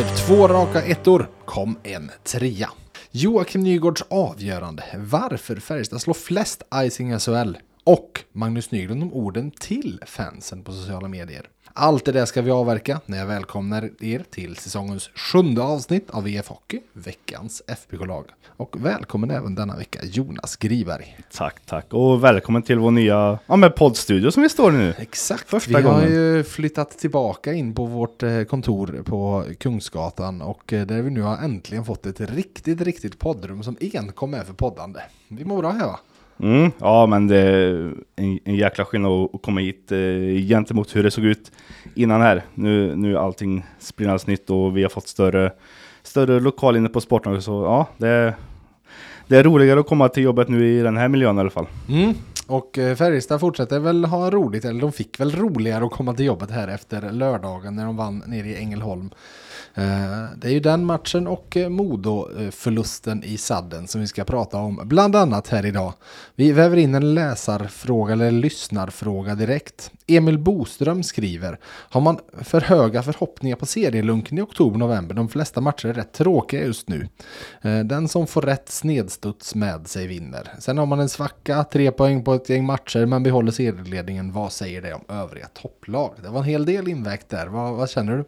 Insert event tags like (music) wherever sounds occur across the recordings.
Efter två raka ettor kom en trea. Joakim Nygårds avgörande. Varför Färjestad slår flest icing SHL. Och Magnus Nygren om orden till fansen på sociala medier. Allt det där ska vi avverka när jag välkomnar er till säsongens sjunde avsnitt av VF Hockey, veckans FBK-lag. Och välkommen även denna vecka Jonas Griberg. Tack, tack. Och välkommen till vår nya ja, med poddstudio som vi står i nu. Exakt, Första vi har gången. ju flyttat tillbaka in på vårt eh, kontor på Kungsgatan och eh, där vi nu har äntligen fått ett riktigt, riktigt poddrum som enkom är för poddande. Vi mår bra här va? Mm, ja, men det är en, en jäkla skillnad att komma hit eh, gentemot hur det såg ut innan här. Nu, nu är allting sprillans nytt och vi har fått större, större lokal inne på sporten. Så ja, det är, det är roligare att komma till jobbet nu i den här miljön i alla fall. Mm. Och eh, Färjestad fortsätter väl ha roligt, eller de fick väl roligare att komma till jobbet här efter lördagen när de vann nere i Ängelholm. Eh, det är ju den matchen och eh, Modo-förlusten i sadden som vi ska prata om, bland annat här idag. Vi väver in en läsarfråga eller lyssnarfråga direkt. Emil Boström skriver, har man för höga förhoppningar på serielunken i oktober-november? De flesta matcher är rätt tråkiga just nu. Eh, den som får rätt snedstuds med sig vinner. Sen har man en svacka, tre poäng på ett gäng matcher, men behåller serieledningen. Vad säger det om övriga topplag? Det var en hel del invägt där. Vad, vad känner du?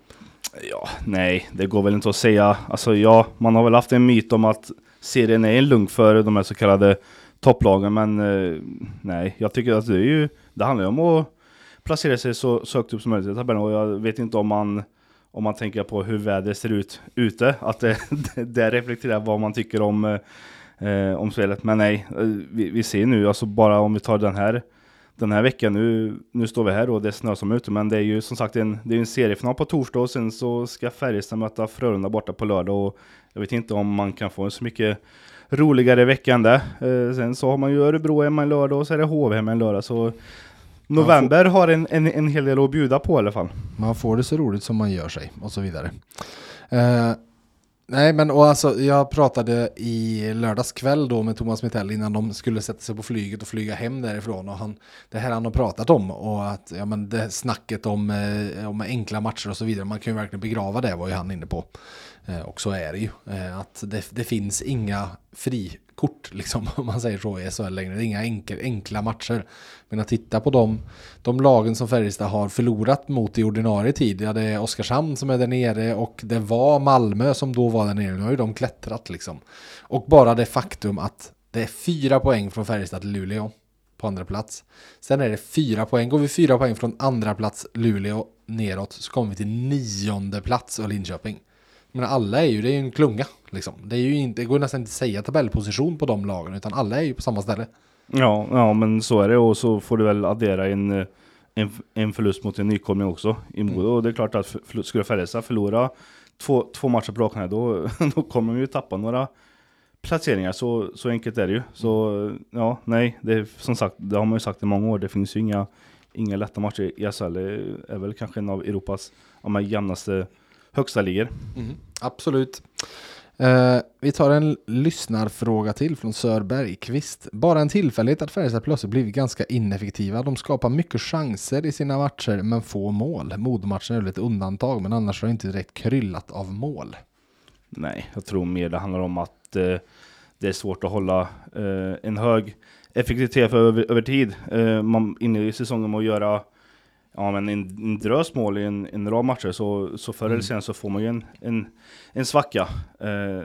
Ja, nej, det går väl inte att säga. Alltså ja, man har väl haft en myt om att serien är en lugn för de här så kallade topplagen, men eh, nej, jag tycker att det är ju, det handlar ju om att placera sig så, så högt upp som möjligt i tabellen och jag vet inte om man om man tänker på hur vädret ser ut ute, att det, det, (laughs) det reflekterar vad man tycker om, eh, eh om spelet. Men nej, eh, vi, vi ser nu, alltså bara om vi tar den här den här veckan, nu, nu står vi här och det är snö som ute, men det är ju som sagt en, det är en seriefinal på torsdag och sen så ska Färjestad möta Frölunda borta på lördag och jag vet inte om man kan få en så mycket roligare vecka än det. Eh, sen så har man ju Örebro hemma en lördag och så är det HV hemma en lördag, så november har en, en, en hel del att bjuda på i alla fall. Man får det så roligt som man gör sig och så vidare. Eh, nej, men och alltså, jag pratade i lördags kväll då med Thomas Mittell innan de skulle sätta sig på flyget och flyga hem därifrån. Och han, det här han har pratat om och att ja, men det snacket om, eh, om enkla matcher och så vidare. Man kan ju verkligen begrava det var ju han inne på. Eh, och så är det ju. Eh, att det, det finns inga fri kort, liksom, (laughs) om man säger så i SHL längre. Det är inga enkel, enkla matcher. Men att titta på de, de lagen som Färjestad har förlorat mot i ordinarie tid. Ja, det är Oskarshamn som är där nere och det var Malmö som då var där nere. Nu har ju de klättrat liksom. Och bara det faktum att det är fyra poäng från Färjestad till Luleå på andra plats. Sen är det fyra poäng. Går vi fyra poäng från andra plats Luleå neråt så kommer vi till nionde plats och Linköping. Men alla är ju, det är ju en klunga liksom. Det, är ju inte, det går nästan inte att säga tabellposition på de lagen utan alla är ju på samma ställe. Ja, ja, men så är det och så får du väl addera en, eh, en, en förlust mot en nykomling också i Modo. Och det är klart att för, skulle Färjestad förlora två, två matcher på raken då, (laughs) då kommer de ju tappa några placeringar. Så, så enkelt är det ju. Så ja, nej, det som sagt, det har man ju sagt i många år. Det finns ju inga, inga lätta matcher i SHL. Är väl kanske en av Europas ja, jämnaste högsta ligor. Absolut. Uh, vi tar en lyssnarfråga till från Sör Bergqvist. Bara en tillfällighet att Färjestad plötsligt blivit ganska ineffektiva. De skapar mycket chanser i sina matcher men få mål. Modomatchen är väl ett undantag men annars har det inte direkt kryllat av mål. Nej, jag tror mer det handlar om att uh, det är svårt att hålla uh, en hög effektivitet över, över tid. Man inne i säsongen med att göra ja, men en, en drös mål i en, en rad matcher, så, så förr eller senare så får man ju en, en, en svacka. Eh,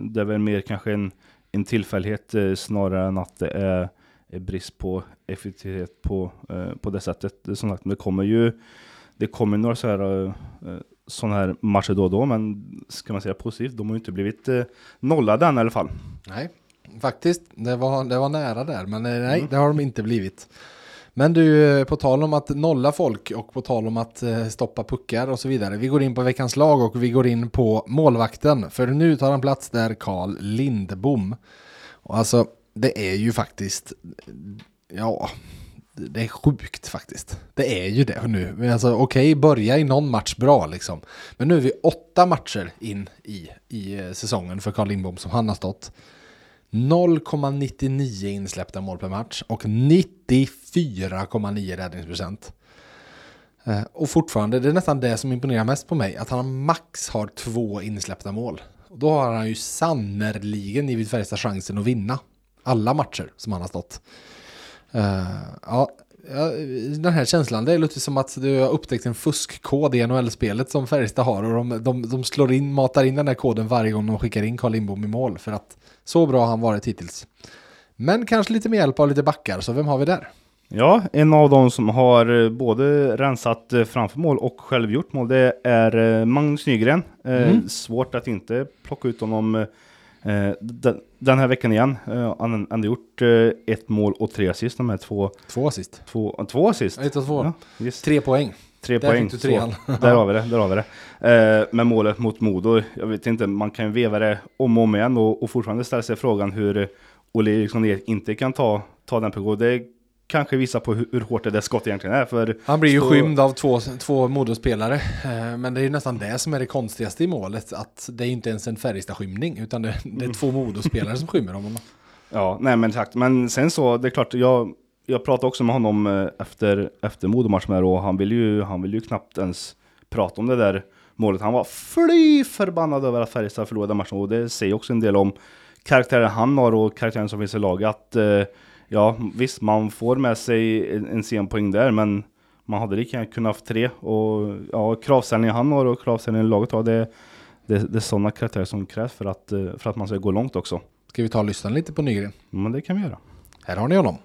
det är väl mer kanske en, en tillfällighet eh, snarare än att det är, är brist på effektivitet på, eh, på det sättet. Som sagt, det kommer ju det kommer några så här, eh, sådana här matcher då och då, men ska man säga positivt, de har ju inte blivit eh, nollade än i alla fall. Nej, faktiskt. Det var, det var nära där men eh, nej, det har de inte blivit. Men du, eh, på tal om att nolla folk och på tal om att eh, stoppa puckar och så vidare. Vi går in på veckans lag och vi går in på målvakten. För nu tar han plats där Carl Lindbom. Och alltså, det är ju faktiskt, ja, det är sjukt faktiskt. Det är ju det nu. Men alltså, okej, okay, börja i någon match bra liksom. Men nu är vi åtta matcher in i, i eh, säsongen för Carl Lindbom som han har stått. 0,99 insläppta mål per match och 94,9 räddningsprocent. Eh, och fortfarande, det är nästan det som imponerar mest på mig, att han max har två insläppta mål. Och då har han ju sannerligen givit Färjestad chansen att vinna alla matcher som han har stått. Uh, ja, den här känslan, det är lite som att du har upptäckt en fuskkod i NHL-spelet som Färjestad har och de, de, de slår in, matar in den här koden varje gång de skickar in Carl Lindbom i mål för att så bra har han varit hittills. Men kanske lite med hjälp av lite backar, så vem har vi där? Ja, en av dem som har eh, både rensat eh, framför mål och själv gjort mål, det är eh, Magnus Nygren. Mm. Svårt att inte plocka ut honom den här veckan igen. Han har gjort ett mål och tre assist, de här två. Två assist. Två, två assist. Ett och två. Ja, Tre poäng. Tre där poäng. Fick du (laughs) där har vi det, där har vi det. Eh, men målet mot Modo, jag vet inte, man kan ju veva det om och om igen och, och fortfarande ställa sig frågan hur Olle Eriksson inte kan ta, ta den på Det kanske visar på hur, hur hårt det där skott egentligen är. För Han blir ju stå... skymd av två, två Modospelare. Eh, men det är ju nästan det som är det konstigaste i målet. Att det är inte ens en Färjestad-skymning, utan det, det, är två (laughs) Modospelare som skymmer honom. Ja, nej men exakt. Men sen så, det är klart, jag jag pratade också med honom eh, efter, efter Modomatchen och han ville ju, han vill ju knappt ens prata om det där målet. Han var fly förbannad över att Färjestad förlorade matchen och det säger också en del om karaktären han har och karaktären som finns i laget. Att, eh, ja, visst, man får med sig en, en sen poäng där, men man hade lika gärna kunnat ha tre. Och ja, kravställningen han har och kravställningen laget har, det, det, det är sådana karaktärer som krävs för att, eh, för att man ska gå långt också. Ska vi ta och lyssna lite på Nygren? Men det kan vi göra. Här har ni honom.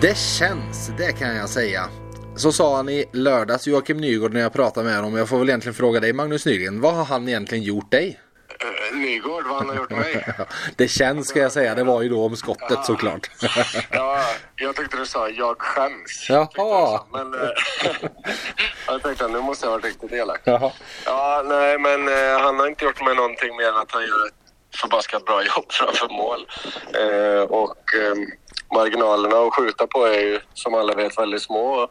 Det känns, det kan jag säga. Så sa han i lördags Joakim Nygård när jag pratade med honom. Jag får väl egentligen fråga dig Magnus Nygren. Vad har han egentligen gjort dig? Uh, Nygård, vad han har gjort mig? (laughs) det känns ska jag säga. Det var ju då om skottet ja. såklart. (laughs) ja, jag tyckte du sa jag skäms. Jaha. Men uh, (laughs) jag tänkte nu måste jag vara riktigt elak. Jaha. Ja, nej men uh, han har inte gjort mig någonting mer än att han gör ett förbaskat bra (laughs) jobb framför mål. Eh, och eh, marginalerna att skjuta på är ju som alla vet väldigt små.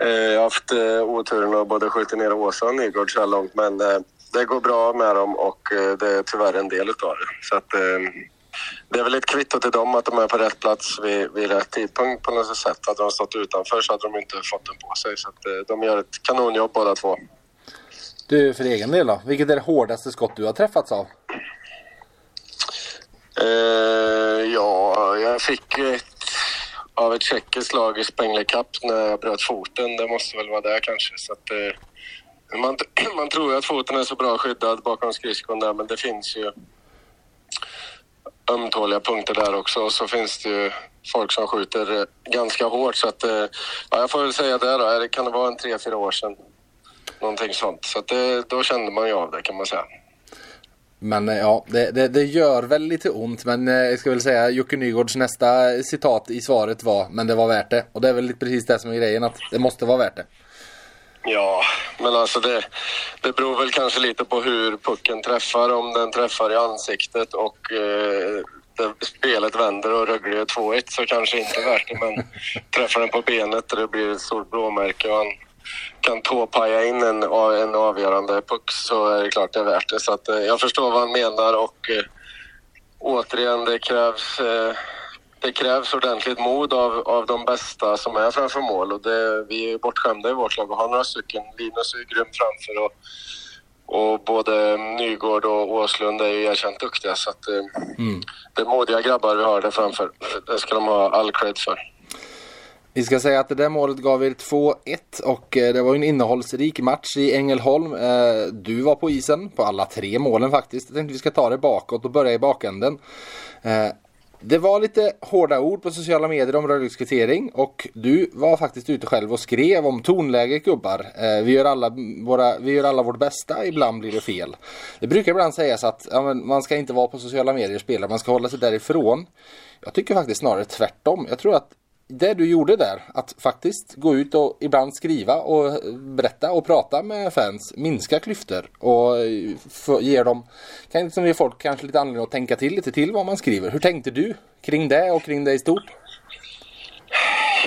Eh, jag har haft eh, oturen att både skjuta ner Åsa och Nygård så här långt men eh, det går bra med dem och eh, det är tyvärr en del utav det. Så att, ehm, det är väl ett kvitto till dem att de är på rätt plats vid, vid rätt tidpunkt på något sätt. Hade de stått utanför så hade de inte fått den på sig. Så att, eh, de gör ett kanonjobb båda två. Du, för egen del då? Vilket är det hårdaste skott du har träffats av? Uh, ja, jag fick ett av ett tjeckiskt lag i Spengler Cup när jag bröt foten. Det måste väl vara det kanske. Så att, eh, man, (clears throat) man tror ju att foten är så bra skyddad bakom skridskon där, men det finns ju ömtåliga punkter där också. Och så finns det ju folk som skjuter eh, ganska hårt. Så att, ja, jag får väl säga det då. Det kan det vara en tre, fyra år sedan. Någonting sånt. Så att det, då kände man ju av det kan man säga. Men eh, ja, det, det, det, gör väl lite ont. Men eh, jag ska väl säga Jocke Nygårds nästa citat i svaret var Men det var värt det. Och det är väl precis det som är grejen, att det måste vara värt det. Ja, men alltså det, det beror väl kanske lite på hur pucken träffar. Om den träffar i ansiktet och eh, det, spelet vänder och Rögle gör 2-1 så kanske inte värt det. Men träffar den på benet och det blir ett stort blåmärke och han kan tåpaja in en, en avgörande puck så är det klart det är värt det. Så att, eh, jag förstår vad han menar och eh, återigen, det krävs, eh, det krävs ordentligt mod av, av de bästa som är framför mål och det, vi är bortskämda i vårt lag och har några stycken. Linus är ju grym framför och, och både Nygård och Åslund är ju erkänt duktiga så att mm. det är modiga grabbar vi har där framför. Det ska de ha all cred för. Vi ska säga att det där målet gav er 2-1 och eh, det var en innehållsrik match i Ängelholm. Eh, du var på isen på alla tre målen faktiskt. Jag tänkte vi ska ta det bakåt och börja i bakänden. Eh, det var lite hårda ord på sociala medier om Röglingskvittering och du var faktiskt ute själv och skrev om tonläget gubbar. Vi, gör alla våra, vi gör alla vårt bästa, ibland blir det fel. Det brukar ibland sägas att ja, man ska inte vara på sociala medier och spela, man ska hålla sig därifrån. Jag tycker faktiskt snarare tvärtom. Jag tror att det du gjorde där, att faktiskt gå ut och ibland skriva och berätta och prata med fans, minska klyftor och ge dem, kan liksom ge folk kanske lite anledning att tänka till lite till vad man skriver. Hur tänkte du kring det och kring det i stort?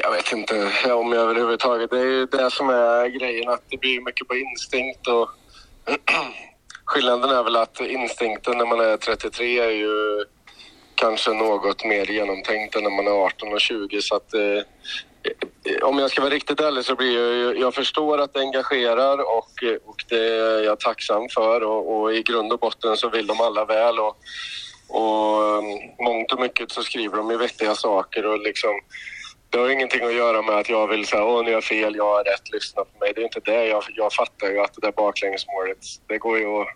Jag vet inte om jag överhuvudtaget. Det är ju det som är grejen, att det blir mycket på instinkt och (clears throat) skillnaden är väl att instinkten när man är 33 är ju kanske något mer genomtänkta när man är 18 och 20. Så att, eh, eh, om jag ska vara riktigt ärlig så blir jag, jag förstår att det engagerar och, eh, och det är jag tacksam för och, och, i grund och botten så vill de alla väl och, och eh, mångt och mycket så skriver de ju vettiga saker och liksom det har ingenting att göra med att jag vill säga åh, ni har fel, jag har rätt, lyssna på mig. Det är inte det. Jag, jag fattar ju att det där baklängesmålet, det går ju att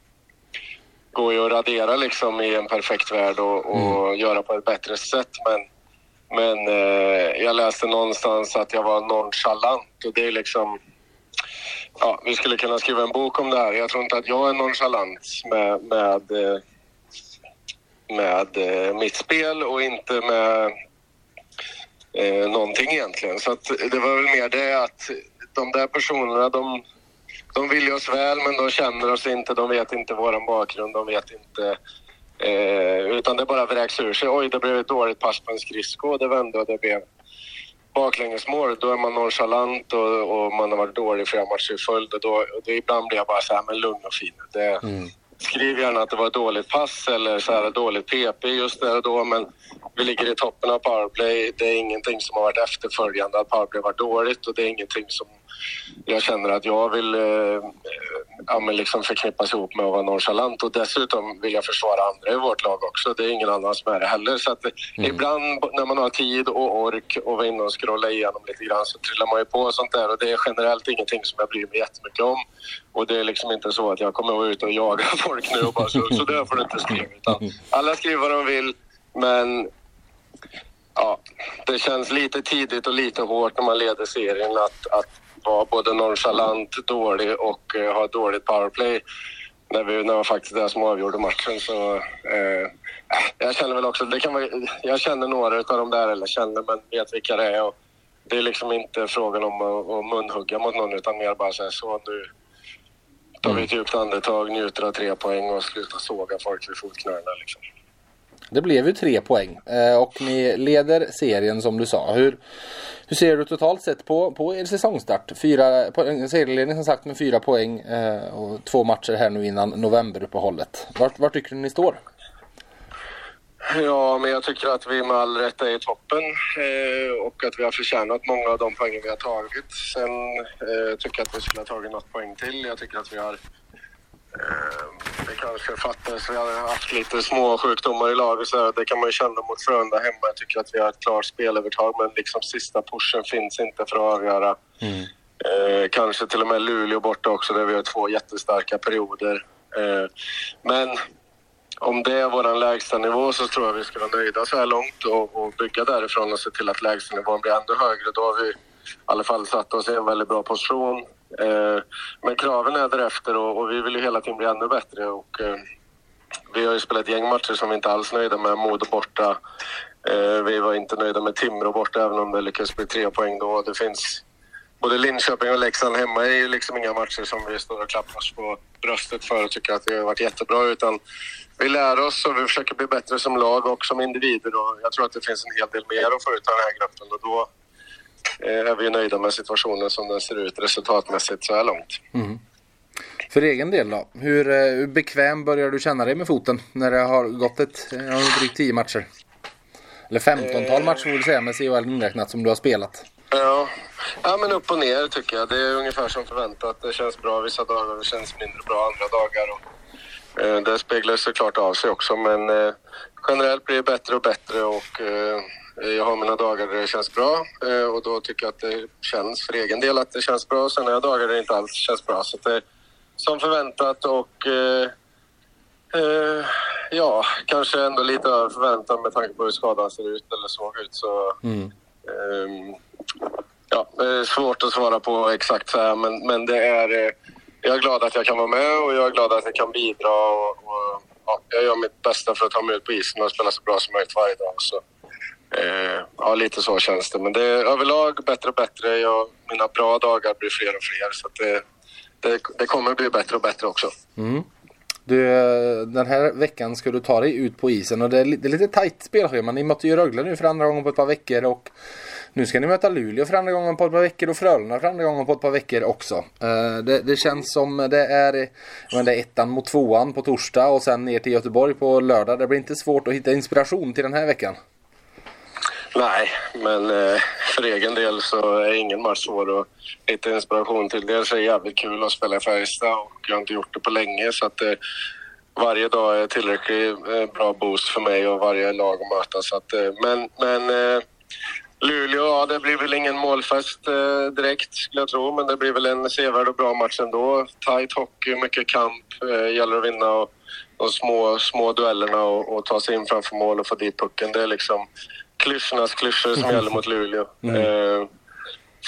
går ju att radera liksom i en perfekt värld och, och mm. göra på ett bättre sätt. Men, men eh, jag läste någonstans att jag var nonchalant och det är liksom... Ja, vi skulle kunna skriva en bok om det här. Jag tror inte att jag är nonchalant med, med, eh, med eh, mitt spel och inte med eh, någonting egentligen. Så det var väl mer det att de där personerna, de de vill ju oss väl, men de känner oss inte. De vet inte vår bakgrund. De vet inte... Eh, utan det bara vräks ur sig. Oj, det blev ett dåligt pass på en skridsko. Det vände och det blev baklängesmål. Då är man nonchalant och, och man har varit dålig flera matcher i följd. Och då, och då ibland blir jag bara så här, men lugn och fin. Det, mm. Skriv gärna att det var ett dåligt pass eller så här, dåligt PP just där och då, men vi ligger i toppen av powerplay. Det är ingenting som har varit efterföljande att powerplay var dåligt och det är ingenting som jag känner att jag vill eh, ja, men liksom förknippas ihop med att vara nonchalant och dessutom vill jag försvara andra i vårt lag också. Det är ingen annan som är det heller. Så att mm. ibland när man har tid och ork och vara inne och scrolla igenom lite grann så trillar man ju på sånt där och det är generellt ingenting som jag bryr mig jättemycket om. Och det är liksom inte så att jag kommer att vara ute och jaga (laughs) folk nu och bara så, så där får du inte skriva. Utan (laughs) alla skriver vad de vill men ja, det känns lite tidigt och lite hårt när man leder serien att, att vara både nonchalant, dålig och uh, ha dåligt powerplay när, vi, när det var faktiskt det som avgjorde matchen. Så, uh, jag känner väl också, det kan vara, jag känner några av de där, eller känner, men vet vilka det är. Och det är liksom inte frågan om att, att munhugga mot någon utan mer bara säga så nu tar vi ett djupt andetag, njuter av tre poäng och slutar såga folk vid fotknölarna. Liksom. Det blev ju tre poäng eh, och ni leder serien som du sa. Hur, hur ser du totalt sett på, på er säsongstart? Fyra, eh, serieledning som sagt med fyra poäng eh, och två matcher här nu innan novemberuppehållet. Vart, vart tycker du ni står? Ja, men jag tycker att vi med all rätt är i toppen eh, och att vi har förtjänat många av de poängen vi har tagit. Sen eh, tycker jag att vi skulle ha tagit något poäng till. Jag tycker att vi har det kanske fattades. Vi har haft lite små sjukdomar i laget. Så det kan man ju känna mot Frölunda hemma. Jag tycker att vi har ett klart spelövertag men liksom sista pushen finns inte för att avgöra. Mm. Eh, kanske till och med Luleå borta också där vi har två jättestarka perioder. Eh, men om det är vår lägsta nivå så tror jag vi ska vara nöjda så här långt och, och bygga därifrån och se till att lägstanivån blir ännu högre. Då har vi i alla fall satt oss i en väldigt bra position. Eh, men kraven är därefter och, och vi vill ju hela tiden bli ännu bättre. Och, eh, vi har ju spelat gäng matcher som vi inte alls är nöjda med. Modo borta. Eh, vi var inte nöjda med Timrå borta även om det lyckades bli tre poäng då. Det finns både Linköping och Leksand hemma är ju liksom inga matcher som vi står och klappar oss på bröstet för och tycker att vi har varit jättebra. Utan vi lär oss och vi försöker bli bättre som lag och som individer. Och jag tror att det finns en hel del mer att få ut av den här gruppen. Och då, är vi nöjda med situationen som den ser ut resultatmässigt så här långt. Mm. För egen del då? Hur, eh, hur, bekväm börjar du känna dig med foten när det har gått ett, drygt 10 matcher? Eller 15-tal matcher får vi säga med CHL inräknat som du har spelat. Ja. ja, men upp och ner tycker jag. Det är ungefär som förväntat. Det känns bra vissa dagar och det känns mindre bra andra dagar. Och, eh, det speglar såklart av sig också men eh, generellt blir det bättre och bättre och eh, Eh, jag har mina dagar där det känns bra eh, och då tycker jag att det känns för egen del att det känns bra. Sen har jag dagar där det inte alls känns bra. Så det är som förväntat och eh, Eh, ja, kanske ändå lite över förväntan med tanke på hur skadan ser ut eller såg ut. Så, ehm, ja, det är svårt att svara på exakt så här, men, men det är... Eh, jag är glad att jag kan vara med och jag är glad att jag kan bidra. Och, och, ja, jag gör mitt bästa för att ta mig ut på isen och spela så bra som möjligt varje dag. Så, eh, ja, lite så känns det. Men det är överlag bättre och bättre. Jag, mina bra dagar blir fler och fler. Så att det, det, det kommer bli bättre och bättre också. Mm. Du, den här veckan ska du ta dig ut på isen och det är, det är lite tajt spelschema. Ni mötte ju Rögle nu för andra gången på ett par veckor och nu ska ni möta Luleå för andra gången på ett par veckor och Frölunda för andra gången på ett par veckor också. Eh, det, det känns som det är, men det är ettan mot tvåan på torsdag och sen ner till Göteborg på lördag. Det blir inte svårt att hitta inspiration till den här veckan. Nej, men eh, för egen del så är ingen match svår att hitta inspiration till. Dels är det jävligt kul att spela i Färjestad och jag har inte gjort det på länge så att eh, varje dag är tillräckligt eh, bra boost för mig och varje lag att möta. Så att, men men Luleå, ja det blir väl ingen målfest direkt skulle jag tro, men det blir väl en sevärd och bra match ändå. Tight hockey, mycket kamp, gäller att vinna och, de små, små duellerna och, och ta sig in framför mål och få dit pucken. Det är liksom klyschornas klyschor som (laughs) gäller mot Luleå. Eh,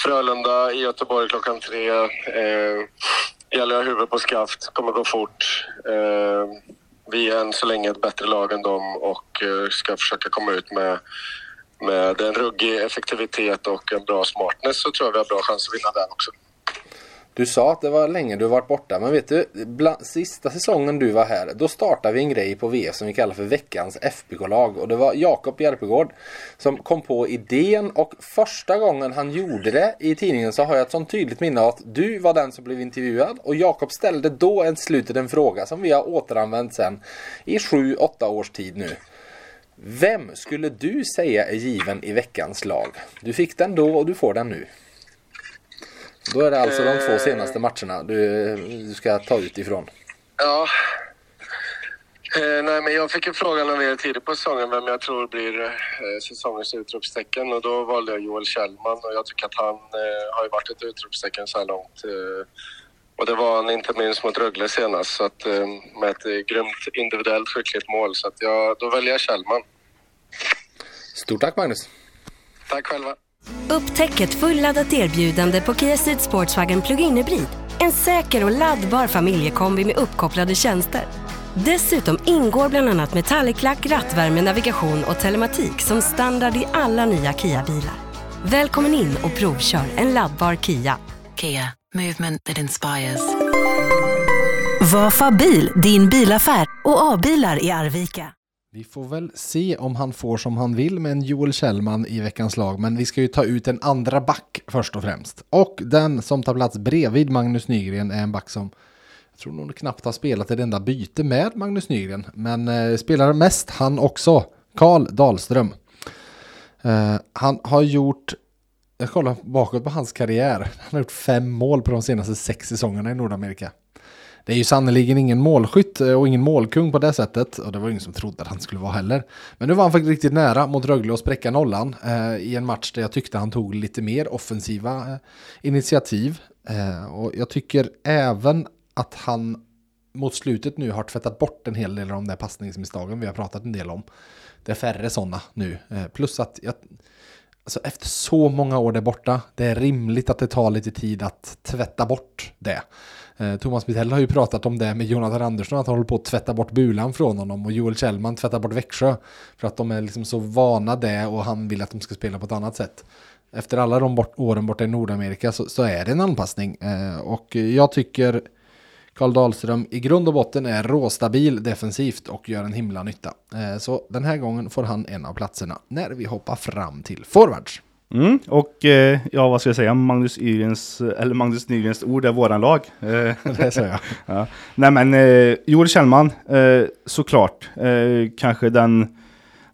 Frölunda i Göteborg klockan tre. Eh, gäller att ha huvudet på skaft, kommer gå fort. Eh, vi är än så länge ett bättre lag än dem och eh, ska försöka komma ut med, med en ruggig effektivitet och en bra smartness så tror jag vi har bra chans att vinna den också. Du sa att det var länge du varit borta, men vet du, bland, sista säsongen du var här, då startade vi en grej på VF som vi kallar för veckans FBK-lag. Och det var Jakob Järpegård som kom på idén och första gången han gjorde det i tidningen så har jag ett sånt tydligt minne av att du var den som blev intervjuad och Jakob ställde då en slutet en fråga som vi har återanvänt sen i sju, åtta års tid nu. Vem skulle du säga är given i veckans lag? Du fick den då och du får den nu. Då är det alltså de två senaste matcherna du, du ska ta ut ifrån. Ja. Eh, nej, men jag fick ju frågan av er tidigt på säsongen vem jag tror blir eh, säsongens utropstecken och då valde jag Joel Kjellman och jag tycker att han eh, har ju varit ett utropstecken så här långt. Eh, och det var han inte minst mot Rögle senast så att, eh, med ett eh, grymt individuellt skickligt mål. Så att jag, då väljer jag Kjellman. Stort tack Magnus! Tack själva. Upptäck ett fulladdat erbjudande på Kia Ceed Sportswagen Plug-in Hybrid. En säker och laddbar familjekombi med uppkopplade tjänster. Dessutom ingår bland annat metallic-lack, rattvärme, navigation och telematik som standard i alla nya Kia-bilar. Välkommen in och provkör en laddbar Kia. Kia, movement that inspires. Vafa bil, din bilaffär och A-bilar i Arvika. Vi får väl se om han får som han vill med en Joel Kjellman i veckans lag. Men vi ska ju ta ut en andra back först och främst. Och den som tar plats bredvid Magnus Nygren är en back som jag tror nog knappt har spelat ett enda byte med Magnus Nygren. Men eh, spelar mest han också. Karl Dahlström. Eh, han har gjort, jag kollar bakåt på hans karriär. Han har gjort fem mål på de senaste sex säsongerna i Nordamerika. Det är ju sannerligen ingen målskytt eh, och ingen målkung på det sättet. Och det var ingen som trodde att han skulle vara heller. Men nu var han faktiskt riktigt nära mot Rögle och spräcka nollan. Eh, I en match där jag tyckte han tog lite mer offensiva eh, initiativ. Eh, och jag tycker även att han mot slutet nu har tvättat bort en hel del av de där passningsmisstagen vi har pratat en del om. Det är färre sådana nu. Eh, plus att jag, alltså efter så många år där borta, det är rimligt att det tar lite tid att tvätta bort det. Eh, Thomas Mitell har ju pratat om det med Jonathan Andersson, att han håller på att tvätta bort bulan från honom och Joel Kjellman tvättar bort Växjö. För att de är liksom så vana det och han vill att de ska spela på ett annat sätt. Efter alla de bort, åren borta i Nordamerika så, så är det en anpassning. Eh, och jag tycker Karl Dahlström i grund och botten är råstabil defensivt och gör en himla nytta. Eh, så den här gången får han en av platserna när vi hoppar fram till forwards. Mm, och eh, ja, vad ska jag säga? Magnus, Yrens, eller Magnus Nygrens ord är våran lag. Eh, (laughs) Det säger jag. (laughs) ja. Nej men eh, Joel Kjellman, eh, såklart. Eh, kanske den,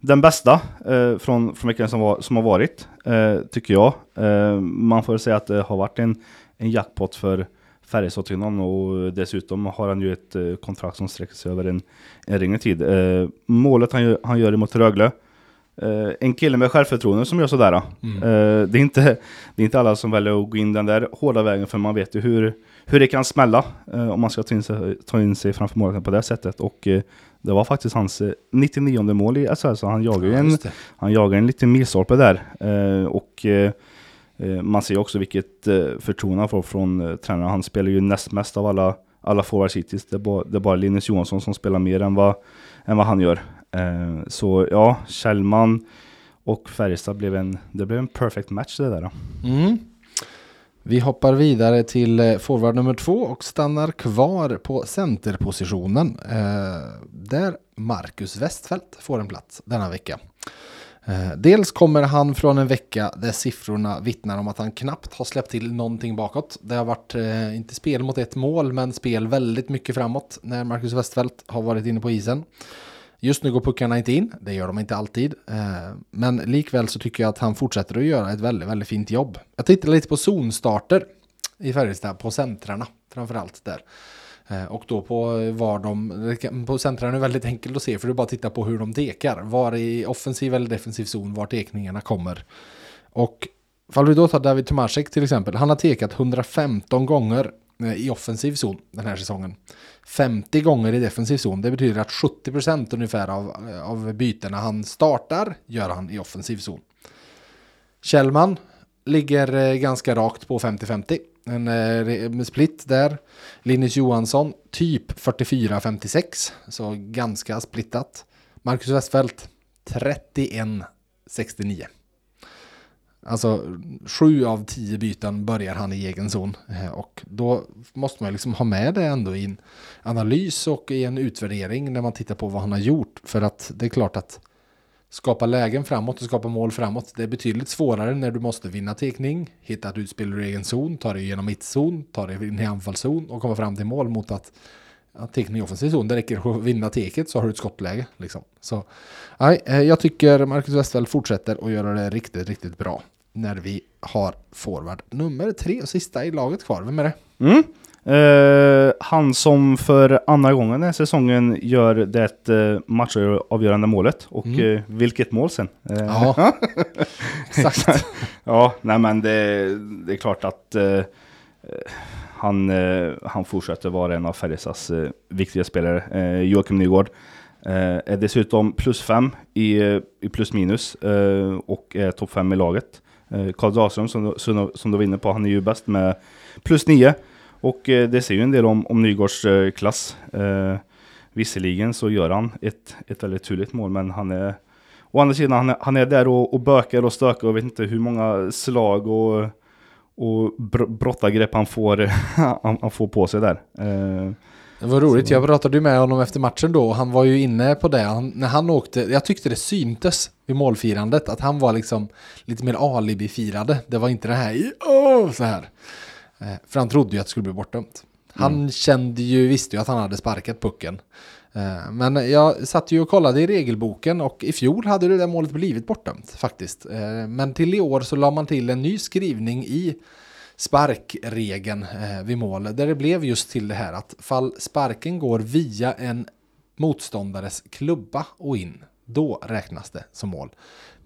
den bästa eh, från, från veckan som, var, som har varit, eh, tycker jag. Eh, man får säga att det har varit en, en jackpot för Färjestad och dessutom har han ju ett eh, kontrakt som sträcker sig över en, en längre tid. Eh, målet han, han gör emot Rögle, eh, en kille med självförtroende som gör sådär. Eh, det, är inte, det är inte alla som väljer att gå in den där hårda vägen för man vet ju hur, hur det kan smälla eh, om man ska ta in sig, ta in sig framför målet på det sättet. Och det var faktiskt hans eh, 99 mål i SHL så han jagar ju Ja, en, han jagar en liten milstolpe där. Och man ser också vilket förtroende han får från tränaren. Han spelar ju näst mest av alla, alla forwards hittills. Det är, bara, det är bara Linus Johansson som spelar mer än vad, än vad han gör. Eh, så ja, Kjellman och Färjestad blev en, det blev en perfect match det där. Då. Mm. Vi hoppar vidare till eh, forward nummer två och stannar kvar på centerpositionen. Eh, där Marcus Westfält får en plats denna vecka. Eh, dels kommer han från en vecka där siffrorna vittnar om att han knappt har släppt till någonting bakåt. Det har varit, eh, inte spel mot ett mål, men spel väldigt mycket framåt när Marcus Westfält har varit inne på isen. Just nu går puckarna inte in, det gör de inte alltid. Eh, men likväl så tycker jag att han fortsätter att göra ett väldigt, väldigt fint jobb. Jag tittar lite på zonstarter i Färjestad, på centrarna framförallt där. Eh, och då på var de, på centrarna är det väldigt enkelt att se för du bara tittar på hur de dekar. Var i offensiv eller defensiv zon, var tekningarna kommer. Och Fall vi då tar David Tomasek till exempel, han har tekat 115 gånger Eh, i offensiv zon den här säsongen. 50 gånger i defensiv zon, det betyder att 70% ungefär av, eh, av bytena han startar gör han i offensiv zon. Kjellman ligger eh, ganska rakt på 50-50. En split där. Linus Johansson typ 44-56, så ganska splittat. Marcus Westfeldt 31-69. Alltså sju av tio byten börjar han i egen zon. Eh, och då måste man liksom ha med det ändå i en analys och i en utvärdering när man tittar på vad han har gjort. För att det är klart att skapa lägen framåt och skapa mål framåt. Det är betydligt svårare när du måste vinna tekning, hitta ett utspel ur egen zon, ta dig igenom mittzon, ta dig in i anfallszon och komma fram till mål mot att ja, tekning i offensiv zon. Det räcker att vinna teket så har du ett skottläge. Liksom. Så, nej, eh, jag tycker Marcus Westfeldt fortsätter att göra det riktigt, riktigt bra när vi har forward nummer tre och sista i laget kvar. Vem är det? Mm. Eh, han som för andra gången den här säsongen gör det eh, matchavgörande målet. Och eh, vilket mål sen. Ja, (laughs) exakt. (laughs) ja, nej men det, det är klart att han, han fortsätter vara en av Färjestads viktiga spelare. Joakim Nygård är dessutom plus fem i, i plus minus och är topp fem i laget. Eh, Karl Dahlström som, du- som, som du var inne på, han är ju bäst med plus nio. Och eh, det säger ju en del om, om Nygårds eh, klass. Eh, visserligen så gör han ett, ett väldigt turligt mål, men han är Å andra sidan, han är, han är där och, och bökar och stökar och vet inte hur många slag och, och br brottargrepp han får, (laughs) han, han får på sig där. Eh, det var roligt, jag pratade ju med honom efter matchen då och han var ju inne på det. Han, när han åkte, jag tyckte det syntes vid målfirandet att han var liksom lite mer alibi-firade. Det var inte det här "Åh", så här. Eh, För han trodde ju att det skulle bli bortdömt. Han kände ju, visste ju att han hade sparkat pucken. Eh, Men jag satt ju och kollade i regelboken och i fjol hade det där målet blivit bortdömt faktiskt. Eh, Men till i år så la man till en ny skrivning i sparkregeln eh, vid mål. Där det blev just till det här att fall sparken går via en motståndares klubba och in, då räknas det som mål.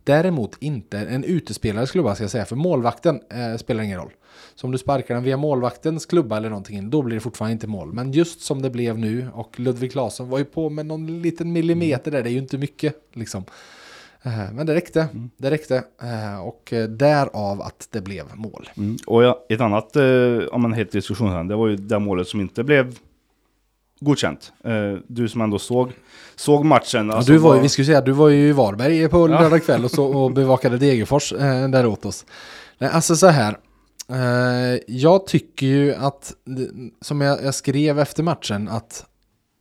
Däremot inte en utespelares klubba ska jag säga, för målvakten eh, spelar ingen roll. Så om du sparkar den via målvaktens klubba eller någonting in, då blir det fortfarande inte mål. Men just som det blev nu, och Ludvig Claesson var ju på med någon liten millimeter där, det är ju inte mycket liksom. Eh, Men det räckte, det räckte. Eh, Och eh, därav att det blev mål. mm. Och ja, ett annat, om man helt diskussion det var ju det målet som inte blev godkänt. Du som ändå såg, såg matchen. Ja, alltså du var vad- vi skulle säga, du var ju i Varberg på lördag kväll och, så, och (laughs) bevakade Degerfors där åt oss. Nej, alltså så här. Jag tycker ju att, som jag, jag skrev efter matchen, att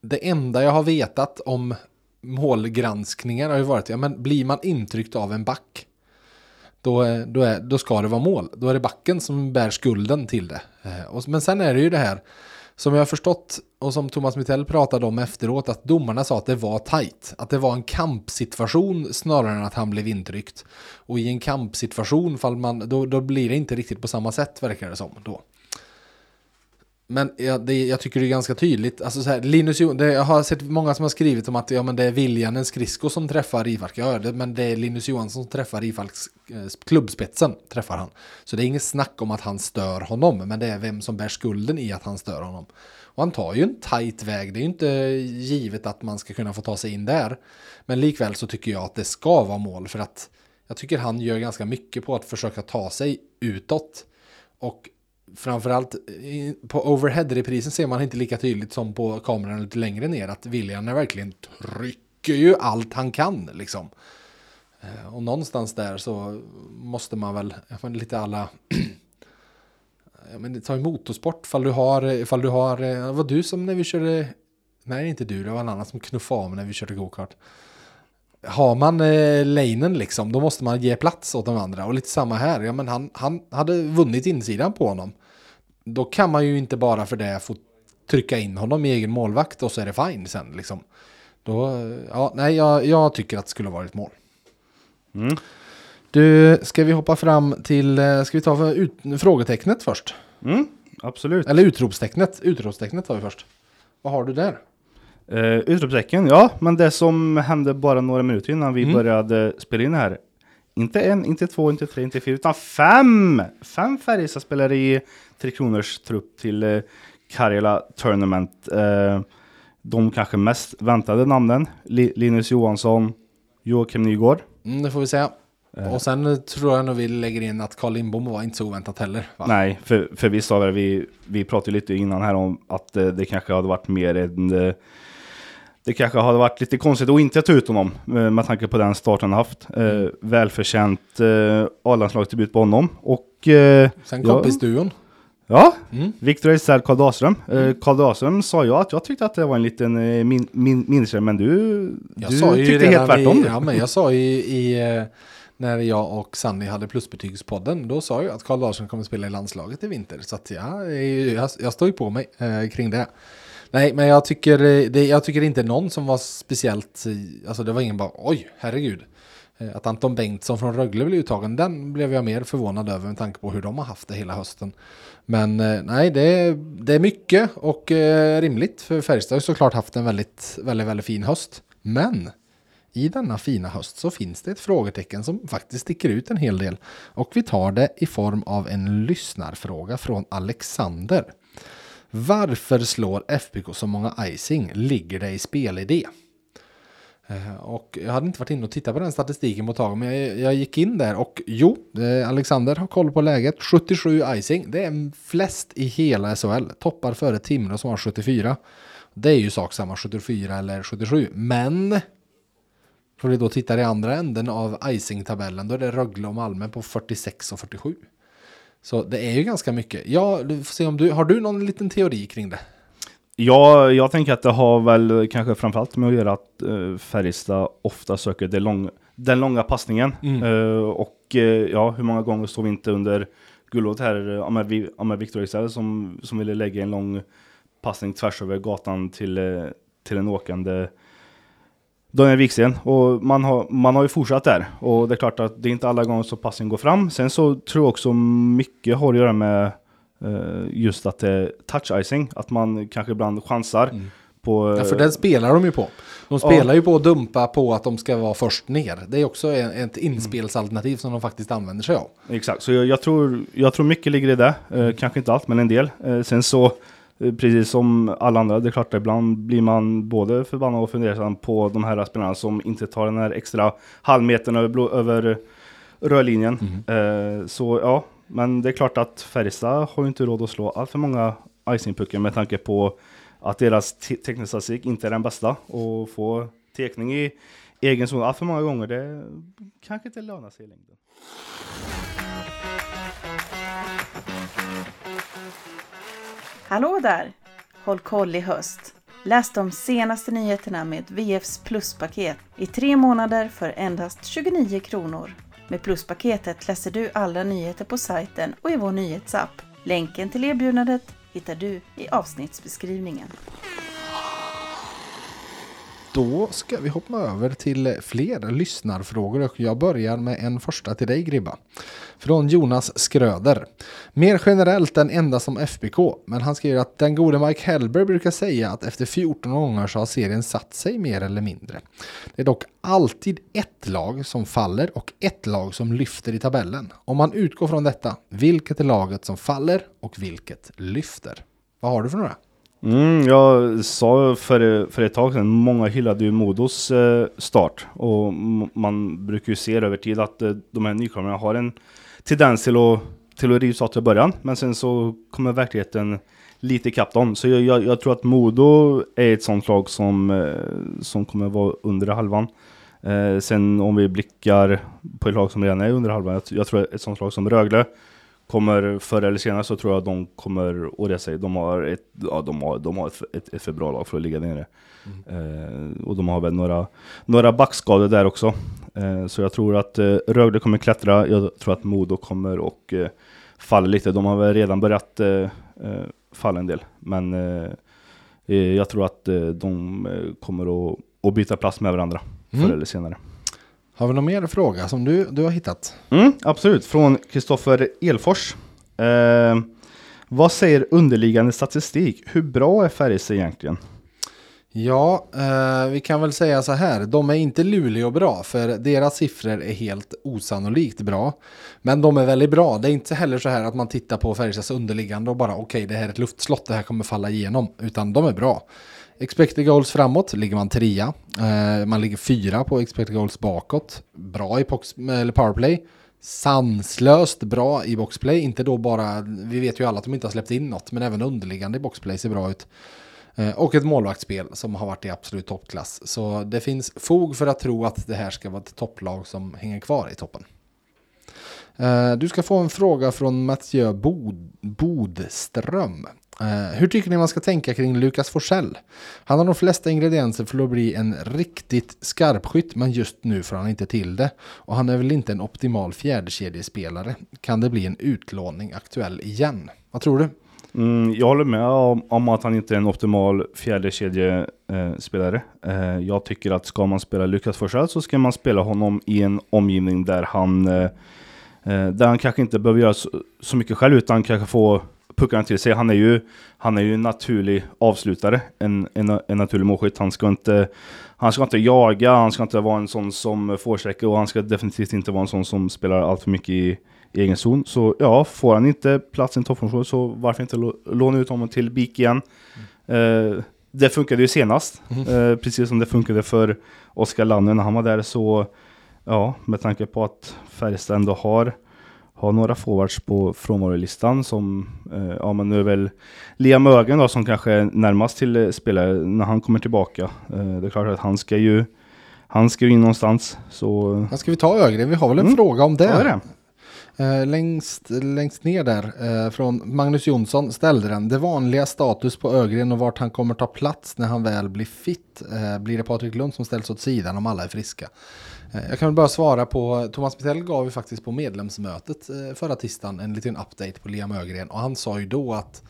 det enda jag har vetat om målgranskningar har ju varit, ja men blir man intryckt av en back, då, då, är, då ska det vara mål. Då är det backen som bär skulden till det. Eh, och, men sen är det ju det här, som jag har förstått och som Thomas Mittell pratade om efteråt, att domarna sa att det var tajt. Att det var en kampsituation snarare än att han blev intryckt. Och i en kampsituation, fall man, då, då blir det inte riktigt på samma sätt verkar det som. Då. Men jag, det, jag tycker det är ganska tydligt. Alltså så här, Linus Jo- det, Jag har sett många som har skrivit om att ja, men det är Viljanen Skridsko som träffar Rifalk. Ja, det, men det är Linus Johansson som träffar Rifalks eh, klubbspetsen. Träffar han. Så det är inget snack om att han stör honom. Men det är vem som bär skulden i att han stör honom. Och han tar ju en tajt väg. Det är ju inte givet att man ska kunna få ta sig in där. Men likväl så tycker jag att det ska vara mål. För att jag tycker han gör ganska mycket på att försöka ta sig utåt. Och framförallt eh, på overhead-reprisen ser man inte lika tydligt som på kameran lite längre ner att William är verkligen trycker ju allt han kan liksom. Eh, och någonstans där så måste man väl, men lite alla (clears throat) ja, men ta i motorsport fall du har, ifall du har, eh, det var du som när vi körde, nej inte du, det var en annan som knuffade av mig när vi körde gokart. Har man eh, lanen liksom, då måste man ge plats åt de andra. Och lite samma här, ja men han, han hade vunnit insidan på honom. Då kan man ju inte bara för det få trycka in honom i egen målvakt och så är det fine sen liksom. Då, eh, ja, nej, jag, jag tycker att det skulle varit mål. Mm. Du, ska vi hoppa fram till, eh, ska vi ta för ut, frågetecknet först? Mm, absolut. Eller utropstecknet, utropstecknet tar vi först. Vad har du där? Uh, utropstecken, ja, men det som hände bara några minuter innan vi Mm. började spela in här. Inte en, inte två, inte tre, inte fyra, utan fem! Fem Färjestadspelare i Tre Kronors trupp till uh, Karjala Tournament. Eh, de kanske mest väntade namnen. Li- Linus Johansson, Joakim Nygård. Mm, det får vi säga. Och sen tror jag nog vi lägger in att Carl Lindbom var inte så oväntat heller. Va? Nej, för, för vi sa väl, vi, vi pratade lite innan här om att det kanske hade varit mer en... det kanske hade varit lite konstigt att inte ta ut honom eh, med tanke på den start han haft. Eh, välförtjänt eh, A-landslagsdebut på honom. Och eh, Sen kompisduon. ja, Mm. Victor Ejdsell, Karl Dahlström. Eh, Karl Dahlström sa jag att jag tyckte att det var en liten eh, min, min, men du, Jag du sa ju tyckte helt tvärtom. i, ja, men jag sa ju i, när jag och Sanni hade plusbetygspodden, då sa jag att Carl Larsson kommer spela i landslaget i vinter. Så att ja, jag, jag står ju på mig eh, kring det. Nej, men jag tycker, eh, det, jag tycker inte någon som var speciellt, eh, alltså det var ingen bara oj, herregud. Eh, att Anton Bengtsson från Rögle blev uttagen, den blev jag mer förvånad över med tanke på hur de har haft det hela hösten. Men nej, det är, det är mycket och eh, rimligt för Färjestad har såklart haft en väldigt, väldigt, väldigt fin höst. Men i denna fina höst så finns det ett frågetecken som faktiskt sticker ut en hel del. Och vi tar det i form av en lyssnarfråga från Alexander. Varför slår FBK så många icing? Ligger det i spelidé? Eh, och jag hade inte varit inne och tittat på den statistiken på ett tag, men jag, jag gick in där och jo, eh, Alexander har koll på läget. 77 icing, det är flest i hela SHL. Toppar före Timrå som har 74. Det är ju sak samma 74 eller 77, men för vi då tittar i andra änden av icing-tabellen, då är det Rögle och Malmö på 46 och 47. Så det är ju ganska mycket. Ja, du får se om du, har du någon liten teori kring det? Ja, jag tänker att det har väl kanske framförallt med att göra att uh, Färjestad ofta söker det lång, den långa passningen. Mm. Eh, och eh, ja, hur många gånger såg vi inte under guldåret här, uh, ja, med, Vi- ja, med Victor som, som ville lägga en lång passning tvärs över gatan till, till en åkande Daniel Wiksten. Och man har, man har ju fortsatt där. Och det är klart att det är inte alla gånger så passningen går fram. Sen så tror jag också mycket har att göra med eh, just att det är touch icing. Att man kanske ibland chansar på... Mm. Ja, för eh, den spelar de ju på. De spelar ju på att dumpa på att de ska vara först ner. Det är också ett inspelsalternativ som de faktiskt använder sig av. Exakt, så jag, jag, tror, jag tror mycket ligger i det. Eh, kanske inte allt, men en del. Eh, sen så, precis som alla andra, det är klart att ibland blir man både förbannad och fundersam på de här spelarna som inte tar den här extra halvmetern över, över rörlinjen. Eh, så ja, men det är klart att Färjestad har ju inte råd att slå allt för många icingpuckar med tanke på att deras te- teckningsstatistik inte är den bästa. Och få tekning i egen zon allt för många gånger, det kanske inte lönar sig i längden. Hallå där! Håll koll i höst. Läs de senaste nyheterna med VFs pluspaket i tre månader för endast 29 kronor. Med pluspaketet läser du alla nyheter på sajten och i vår nyhetsapp. Länken till erbjudandet hittar du i avsnittsbeskrivningen då ska vi hoppa över till fler lyssnarfrågor och jag börjar med en första till dig Gribba. Från Jonas Skröder. Mer generellt än enda som FBK, men han skriver att den gode Mike Hellberg brukar säga att efter 14 gånger så har serien satt sig mer eller mindre. Det är dock alltid ett lag som faller och ett lag som lyfter i tabellen. Om man utgår från detta, vilket är laget som faller och vilket lyfter? Vad har du för några? Mm, jag sa för, för ett tag sedan, många hyllade ju Modos eh, start. Och man brukar ju se över tid att eh, de här nykomlingarna har en tendens till att, till att rivas av till början. Men sen så kommer verkligheten lite ikapp dem. Så jag, jag, jag tror att Modo är ett sånt lag som, eh, som kommer vara under halvan. Eh, sen om vi blickar på ett lag som redan är under halvan, jag, jag tror ett sånt lag som Rögle kommer förr eller senare så tror jag de kommer resa sig. De har ett, ja, de har, de har ett, ett, ett för bra lag för att ligga nere. Eh, och de har väl några, några backskador där också. Eh, så jag tror att eh, Rögle kommer klättra. Jag tror att Modo kommer och eh, falla lite. De har väl redan börjat eh, eh, falla en del. Men eh, jag tror att de kommer att, att byta plats med varandra Mm. förr eller senare. Har vi någon mer fråga som du, du har hittat? Mm, absolut, från Kristoffer Elfors. Eh, vad säger underliggande statistik? Hur bra är Färjestad egentligen? Ja, eh, vi kan väl säga så här. De är inte Luleå bra, för deras siffror är helt osannolikt bra. Men de är väldigt bra. Det är inte heller så här att man tittar på Färjestads underliggande och bara okej, det här är ett luftslott, det här kommer falla igenom. Utan de är bra. Expected goals framåt ligger man trea. Eh, man ligger fyra på expected goals bakåt. Bra i box, eller powerplay. Sanslöst bra i boxplay. Inte då bara, vi vet ju alla att de inte har släppt in något, men även underliggande i boxplay ser bra ut. Eh, Och ett målvaktsspel som har varit i absolut toppklass. Så det finns fog för att tro att det här ska vara ett topplag som hänger kvar i toppen. Eh, du ska få en fråga från Mathieu Bod Bodström. Eh, hur tycker ni man ska tänka kring Lukas Forsell? Han har de flesta ingredienser för att bli en riktigt skarpskytt, men just nu får han inte till det. Och han är väl inte en optimal fjärdekedjespelare. Kan det bli en utlåning aktuell igen? Vad tror du? Mm, jag håller med om, om att han inte är en optimal fjärdekedjespelare. Eh, jag tycker att ska man spela Lukas Forsell så ska man spela honom i en omgivning där han, eh, eh, där han kanske inte behöver göra så, så mycket själv utan kanske få puckarna till sig. Han är ju, han är ju en naturlig avslutare, en, en, en naturlig målskytt. Han ska, inte, han ska inte jaga, han ska inte vara en sån som får och han ska definitivt inte vara en sån som spelar allt för mycket i, i egen zon. Så ja, får han inte plats i en toppfunktion så varför inte lå- låna ut honom till BIK igen? Eh, det funkade ju senast, eh, precis som det funkade för Oskar Lanne när han var där. Så ja, med tanke på att Färjestad ändå har, har några forwards på frånvarolistan som, eh, ja men nu är väl Liam Ögen då som kanske är närmast till eh, spelare när han kommer tillbaka. Eh, det är klart att han ska ju, han ska ju in någonstans. Så Ja, Ska vi ta Ögren? Vi har väl en Mm. fråga om det. Ja, det det. Eh, längst, längst ner där, eh, från Magnus Jonsson ställde den. Det vanliga status på Ögren och vart han kommer ta plats när han väl blir fit. Eh, blir det Patrik Lund som ställs åt sidan om alla är friska? Eh, jag kan väl bara svara på, Thomas Mittell gav ju faktiskt på medlemsmötet eh, förra tisdagen en liten update på Liam Ögren. Och han sa ju då att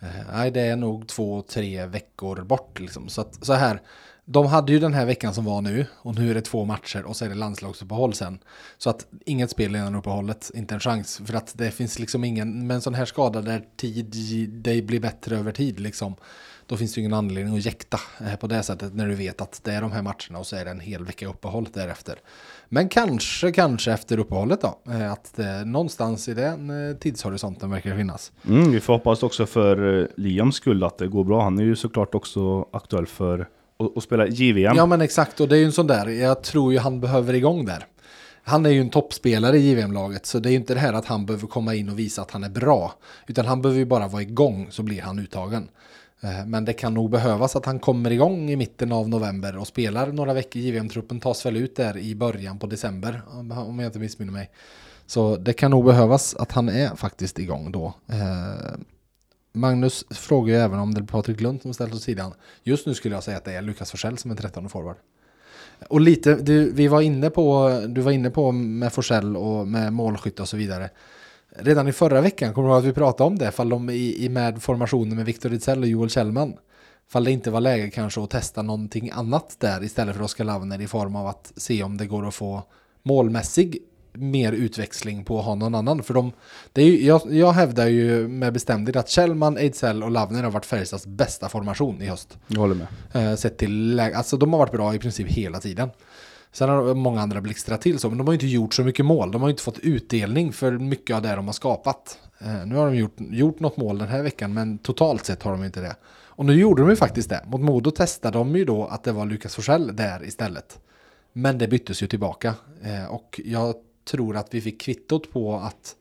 eh, nej, det är nog två, tre veckor bort liksom. Så, att, så här, de hade ju den här veckan som var nu och nu är det två matcher och så är det landslagsuppehåll sen. Så att inget spel innan uppehållet, inte en chans. För att det finns liksom ingen, med en sån här skada där tid, det blir bättre över tid liksom. Då finns det ju ingen anledning att jäkta eh, på det sättet när du vet att det är de här matcherna och så är det en hel vecka uppehåll därefter. Men kanske, kanske efter uppehållet då. eh, Att det, någonstans i den eh, tidshorisonten verkar finnas. Mm, vi får hoppas också för eh, Liams skull att det går bra. Han är ju såklart också aktuell för att, att spela JVM. Ja men exakt och det är ju en sån där, jag tror ju han behöver igång där. Han är ju en toppspelare i JVM-laget så det är ju inte det här att han behöver komma in och visa att han är bra. Utan han behöver ju bara vara igång så blir han uttagen. Eh, men det kan nog behövas att han kommer igång i mitten av november och spelar några veckor. JVM-truppen tas väl ut där i början på december om jag inte missminner mig. Så det kan nog behövas att han är faktiskt igång då. Eh, Magnus frågar ju även om det är Patrik Lund som ställt åt sidan. Just nu skulle jag säga att det är Lukas Forsell som är 13 forward. Och lite, du, vi var inne på, du var inne på med Forsell och med målskytt och så vidare. Redan i förra veckan kommer du ihåg att vi pratade om det, fall de i, i med formationen med Victor Rizell och Joel Kjellman. Fall det inte var läge kanske att testa någonting annat där istället för Oskar Lavner i form av att se om det går att få målmässig mer utväxling på att ha någon annan. För de, det är ju, jag, jag hävdar ju med bestämdhet att Kjellman, Ejdsell och Lavner har varit Färjestads bästa formation i höst. Jag håller med. Eh, sett till läge, alltså de har varit bra i princip hela tiden. Sen har många andra blixtrat till så, men de har inte gjort så mycket mål. De har inte fått utdelning för mycket av det de har skapat. Eh, nu har de gjort, gjort något mål den här veckan, men totalt sett har de inte det. Och nu gjorde de ju faktiskt det. Mot Modo testade de ju då att det var Lukas Forsell där istället. Men det byttes ju tillbaka. Eh, och jag tror att vi fick kvittot på att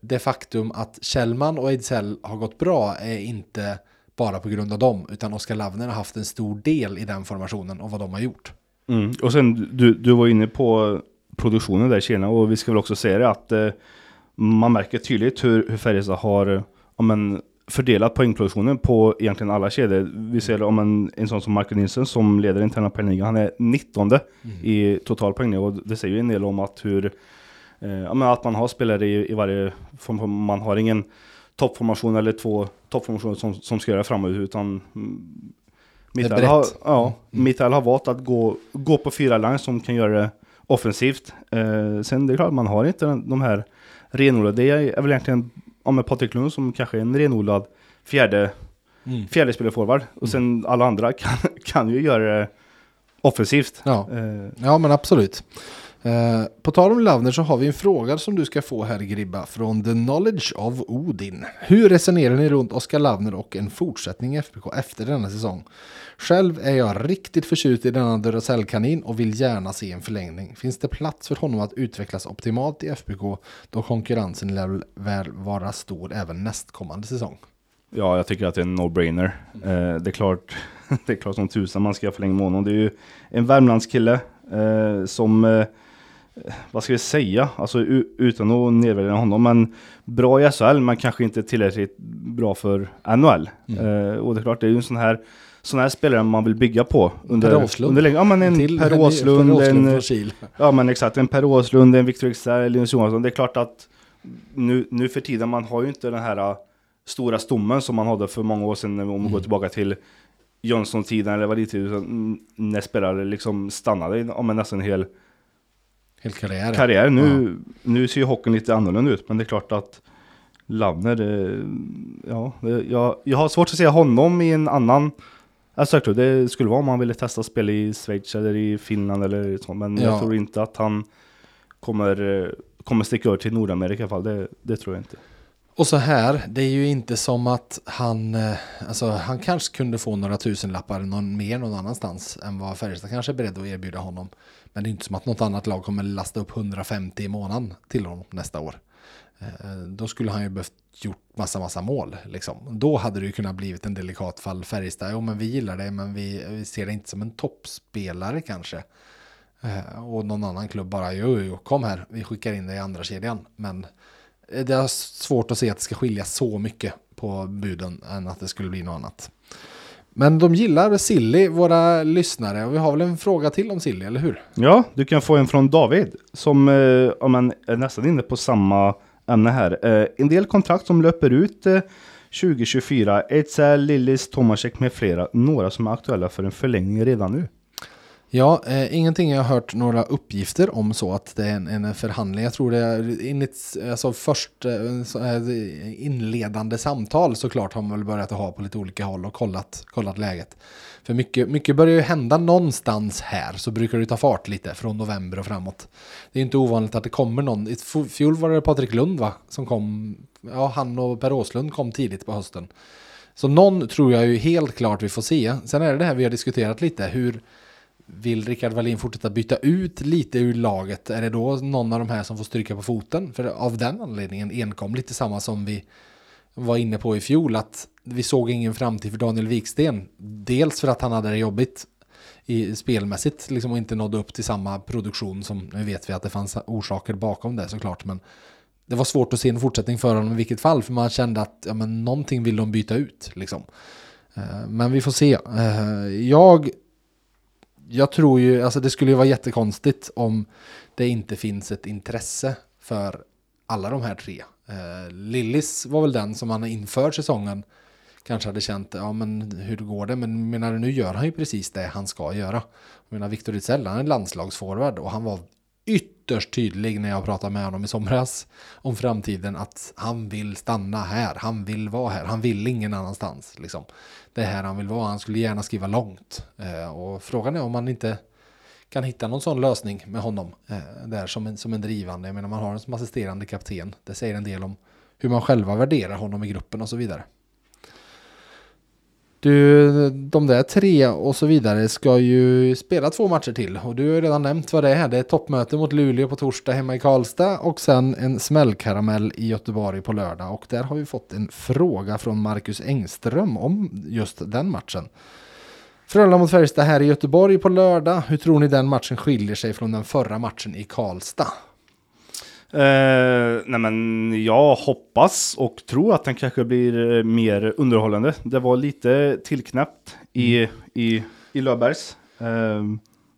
det faktum att Kjellman och Ejdsell har gått bra är inte bara på grund av dem, utan Oskar Lavner har haft en stor del i den formationen och vad de har gjort. Mm. Och sen, du, du var inne på produktionen där Kina och vi ska väl också säga det att eh, man märker tydligt hur, hur Färjestad har ja, men, fördelat poängproduktionen på egentligen alla kedjor. Vi ser om en, en sån som Marco Nilsson som leder interna poängligan, han är 19 mm. i total poängnivå. Och det säger ju en del om att hur, eh, ja, men att man har spelare i, i varje form, man har ingen toppformation eller två toppformationer som, som ska göra framåt utan Mikael har, ja, mm. har valt att gå, gå på fyra lines som kan göra det offensivt. Eh, sen det är klart, man har inte de här renodlade. Det är väl egentligen ja, med Patrik Lund som kanske är en renodlad fjärde, mm. fjärde spelarforward. Och sen mm. alla andra (laughs) kan, kan ju göra det offensivt. Ja, eh. ja men absolut. Eh, på tal om Lavner så har vi en fråga som du ska få här Gribba från The Knowledge of Odin. Hur resonerar ni runt Oskar Lavner och en fortsättning i FBK efter denna säsong? Själv är jag riktigt förtjust i denna Duracell-kanin och vill gärna se en förlängning. Finns det plats för honom att utvecklas optimalt i FBK då konkurrensen lär väl vara stor även nästkommande säsong? Ja, jag tycker att det är en no-brainer. Eh, det, är klart, (laughs) det är klart som tusan man ska förlänga med honom. Det är ju en Värmlandskille eh, som eh, vad ska vi säga, alltså utan att nedvärdera honom, men bra i SHL, men kanske inte tillräckligt bra för NHL. Mm. Uh, och det är klart, det är ju en sån här, sån här spelare man vill bygga på. Under, per Åslund. Under. Ja men en Till, Per Åslund, Åslund en, ja men exakt, en Per Åslund, en Victor Excel, Linus Johansson. Det är klart att nu, nu för tiden, man har ju inte den här uh, stora stommen som man hade för många år sedan, om man mm. går tillbaka till Jönsson-tiden eller vad det är, när spelare liksom stannade om en nästan hel Hel karriär. Karriär. Nu, ja. nu ser ju hockeyn lite annorlunda ut, men det är klart att Lavner, ja, jag, jag har svårt att se honom i en annan Alltså, det skulle vara om han ville testa spel i Schweiz eller i Finland eller så, men ja. jag tror inte att han kommer, kommer sticka över till Nordamerika i alla fall, det, det tror jag inte. Och så här, det är ju inte som att han, eh, alltså han kanske kunde få några tusenlappar någon, mer någon annanstans än vad Färjestad kanske är beredd att erbjuda honom. Men det är inte som att något annat lag kommer lasta upp 150 i månaden till honom nästa år. Eh, då skulle han ju behövt gjort massa, massa mål. Liksom. Då hade det ju kunnat blivit en delikat fall Färjestad. Jo, men vi gillar det, men vi, vi ser det inte som en toppspelare kanske. Eh, och någon annan klubb bara, jo, jo, kom här, vi skickar in dig i andra kedjan. Men det är svårt att se att det ska skilja så mycket på buden än att det skulle bli något annat. Men de gillar Silly, våra lyssnare. Och vi har väl en fråga till om Silly, eller hur? Ja, du kan få en från David. Som eh, om är nästan inne på samma ämne här. Eh, en del kontrakt som löper ut eh, 2024. Ejdsell, Lillis, Tomasek med flera. Några som är aktuella för en förlängning redan nu. Ja, eh, ingenting jag har hört några uppgifter om så att det är en, en förhandling. Jag tror det är enligt, alltså först eh, inledande samtal såklart har man väl börjat ha på lite olika håll och kollat, kollat läget. För mycket, mycket börjar ju hända någonstans här så brukar det ta fart lite från november och framåt. Det är inte ovanligt att det kommer någon. I fjol var det Patrik Lund va? Som kom, ja han och Per Åslund kom tidigt på hösten. Så någon tror jag ju helt klart vi får se. Sen är det det här vi har diskuterat lite, hur vill Rickard Wallin fortsätta byta ut lite ur laget? Är det då någon av de här som får stryka på foten? För av den anledningen enkom lite samma som vi var inne på i fjol att vi såg ingen framtid för Daniel Wiksten. Dels för att han hade det jobbigt i spelmässigt liksom och inte nådde upp till samma produktion som nu vet vi att det fanns orsaker bakom det såklart men det var svårt att se en fortsättning för honom i vilket fall för man kände att ja, men någonting vill de byta ut liksom. Eh, men vi får se. Eh, jag jag tror ju, alltså det skulle ju vara jättekonstigt om det inte finns ett intresse för alla de här tre. Eh, Lillis var väl den som han inför säsongen kanske hade känt, ja men hur går det? Men menar du, nu gör han ju precis det han ska göra. Jag menar Victor Rizell, han är en landslagsforward och han var ytterst tydlig när jag pratade med honom i somras om framtiden att han vill stanna här, han vill vara här, han vill ingen annanstans. Liksom. Det är här han vill vara, han skulle gärna skriva långt. Eh, och frågan är om man inte kan hitta någon sån lösning med honom eh, där som en, som en drivande. Jag menar man har en som assisterande kapten. Det säger en del om hur man själva värderar honom i gruppen och så vidare. Du, de där tre och så vidare ska ju spela två matcher till och du har ju redan nämnt vad det är. Det är toppmöte mot Luleå på torsdag hemma i Karlstad och sen en smällkaramell i Göteborg på lördag och där har vi fått en fråga från Marcus Engström om just den matchen. Frölunda mot Färjestad här i Göteborg på lördag. Hur tror ni den matchen skiljer sig från den förra matchen i Karlstad? Eh, nej men jag hoppas och tror att den kanske blir eh, mer underhållande. Det var lite tillknäppt i, Mm. i, i Löfbergs. Eh,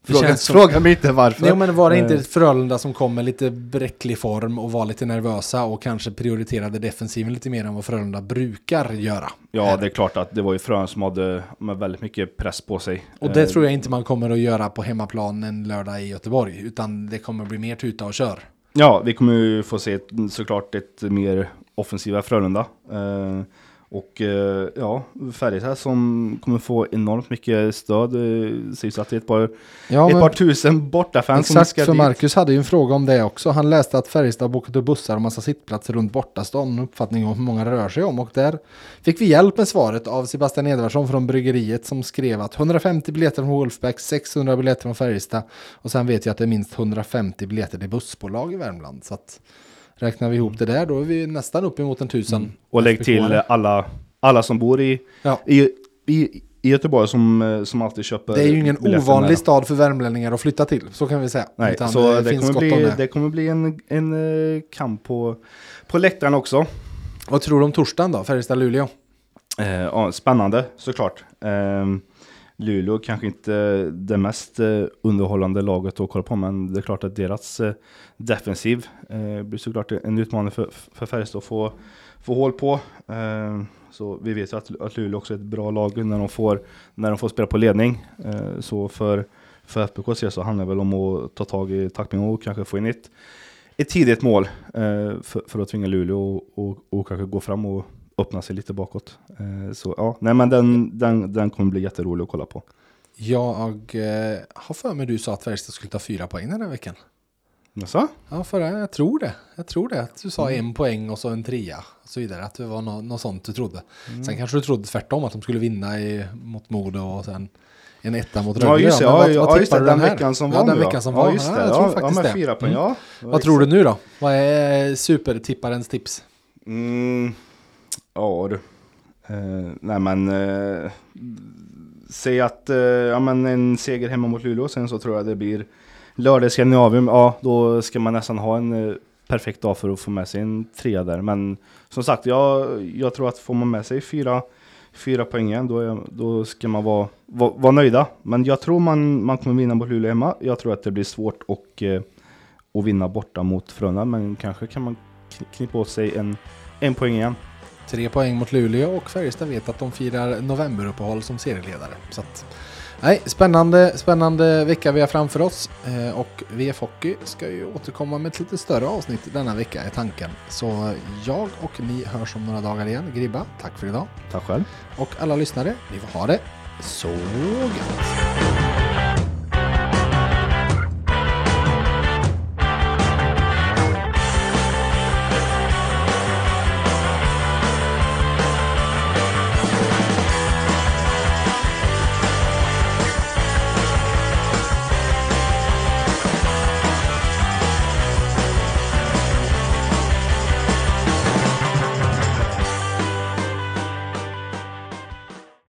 fråga, som- (laughs) fråga mig inte varför. Nej, men var det inte Eh, Frölunda som kom med lite bräcklig form och var lite nervösa och kanske prioriterade defensiven lite mer än vad Frölunda brukar göra? Ja, det är klart att det var ju Frölunda som hade med väldigt mycket press på sig. Och det Eh, tror jag inte man kommer att göra på hemmaplan en lördag i Göteborg, utan det kommer bli mer tuta och kör. Ja, vi kommer ju få se såklart ett mer offensiva Frölunda. Eh, och eh, ja, Färjestad som kommer få enormt mycket stöd. Eh, sägs att det är ett par, Ja, ett par tusen bortafans som Exakt, ska för dit. Marcus hade ju en fråga om det också. Han läste att Färjestad har bokat upp bussar och massa sittplatser runt bortastan. En uppfattning om hur många det rör sig om. Och där fick vi hjälp med svaret av Sebastian Edvardsson från Bryggeriet som skrev att 150 biljetter från Wolfsback, 600 biljetter från Färjestad. Och sen vet jag att det är minst 150 biljetter till bussbolag i Värmland. Så att räknar vi ihop det där då är vi nästan upp emot en tusen. Mm. Och lägg till FBK-are. alla, alla som bor i, Ja. i, i, i Göteborg som, eh, som alltid köper Det är ju ingen ovanlig med. stad för värmlänningar att flytta till, så kan vi säga. Nej, Utan så det, finns kommer bli, det. det kommer bli en, en eh, kamp på, på läktaren också. Vad tror du om torsdagen då, Färjestad-Luleå? Eh, ja, spännande såklart. Eh, Luleå kanske inte det mest eh, underhållande laget att kolla på, men det är klart att deras eh, defensiv eh, blir såklart en utmaning för, för Färjestad att få, få hål på. Så vi vet ju att, att Luleå också är ett bra lag när de får, när de får spela på ledning. Så för, för FBKs del så handlar det väl om att ta tag i tackling och kanske få in ett, ett tidigt mål för, för att tvinga Luleå och, och, och kanske gå fram och öppna sig lite bakåt. Eh, så ja, nej men den, den, den kommer bli jätterolig att kolla på. Jag eh, har för mig du sa att Färjestad skulle ta fyra poäng den här veckan. Jaså? Ja, förra, jag tror det. Jag tror det. Att du sa Mm. en poäng och så en trea och så vidare. Att det var nå- något sånt du trodde. Mm. Sen kanske du trodde tvärtom att de skulle vinna i, mot Modo och sen en etta mot Ja Rögle. just det, ja, vad- ja, vad just det, den här? veckan som ja, var den nu veckan som ja. var. Ja just det, jag ja, tror ja, faktiskt det. fyra poäng, Mm. ja. Vad tror du nu då? Vad är supertipparens tips? Mm, ja du. Eh, nej men, eh, säg att eh, ja, men en seger hemma mot Luleå, sen så tror jag det blir lördag Skandinavium, ja då ska man nästan ha en eh, perfekt dag för att få med sig en trea där. Men som sagt, jag, jag tror att får man med sig fyra, fyra poäng igen, då, är, då ska man vara, vara, vara nöjda. Men jag tror man, man kommer vinna mot Luleå hemma. Jag tror att det blir svårt och, eh, att vinna borta mot Frölunda, men kanske kan man knipa åt sig en, en poäng igen. Tre poäng mot Luleå och Färjestad vet att de firar novemberuppehåll som serieledare. Så att, nej, spännande, spännande vecka vi har framför oss. Eh, och VF Hockey ska ju återkomma med ett lite större avsnitt denna vecka är tanken. Så jag och ni hörs om några dagar igen. Gribba, tack för idag. Tack själv. Och alla lyssnare, ni får ha det så gött.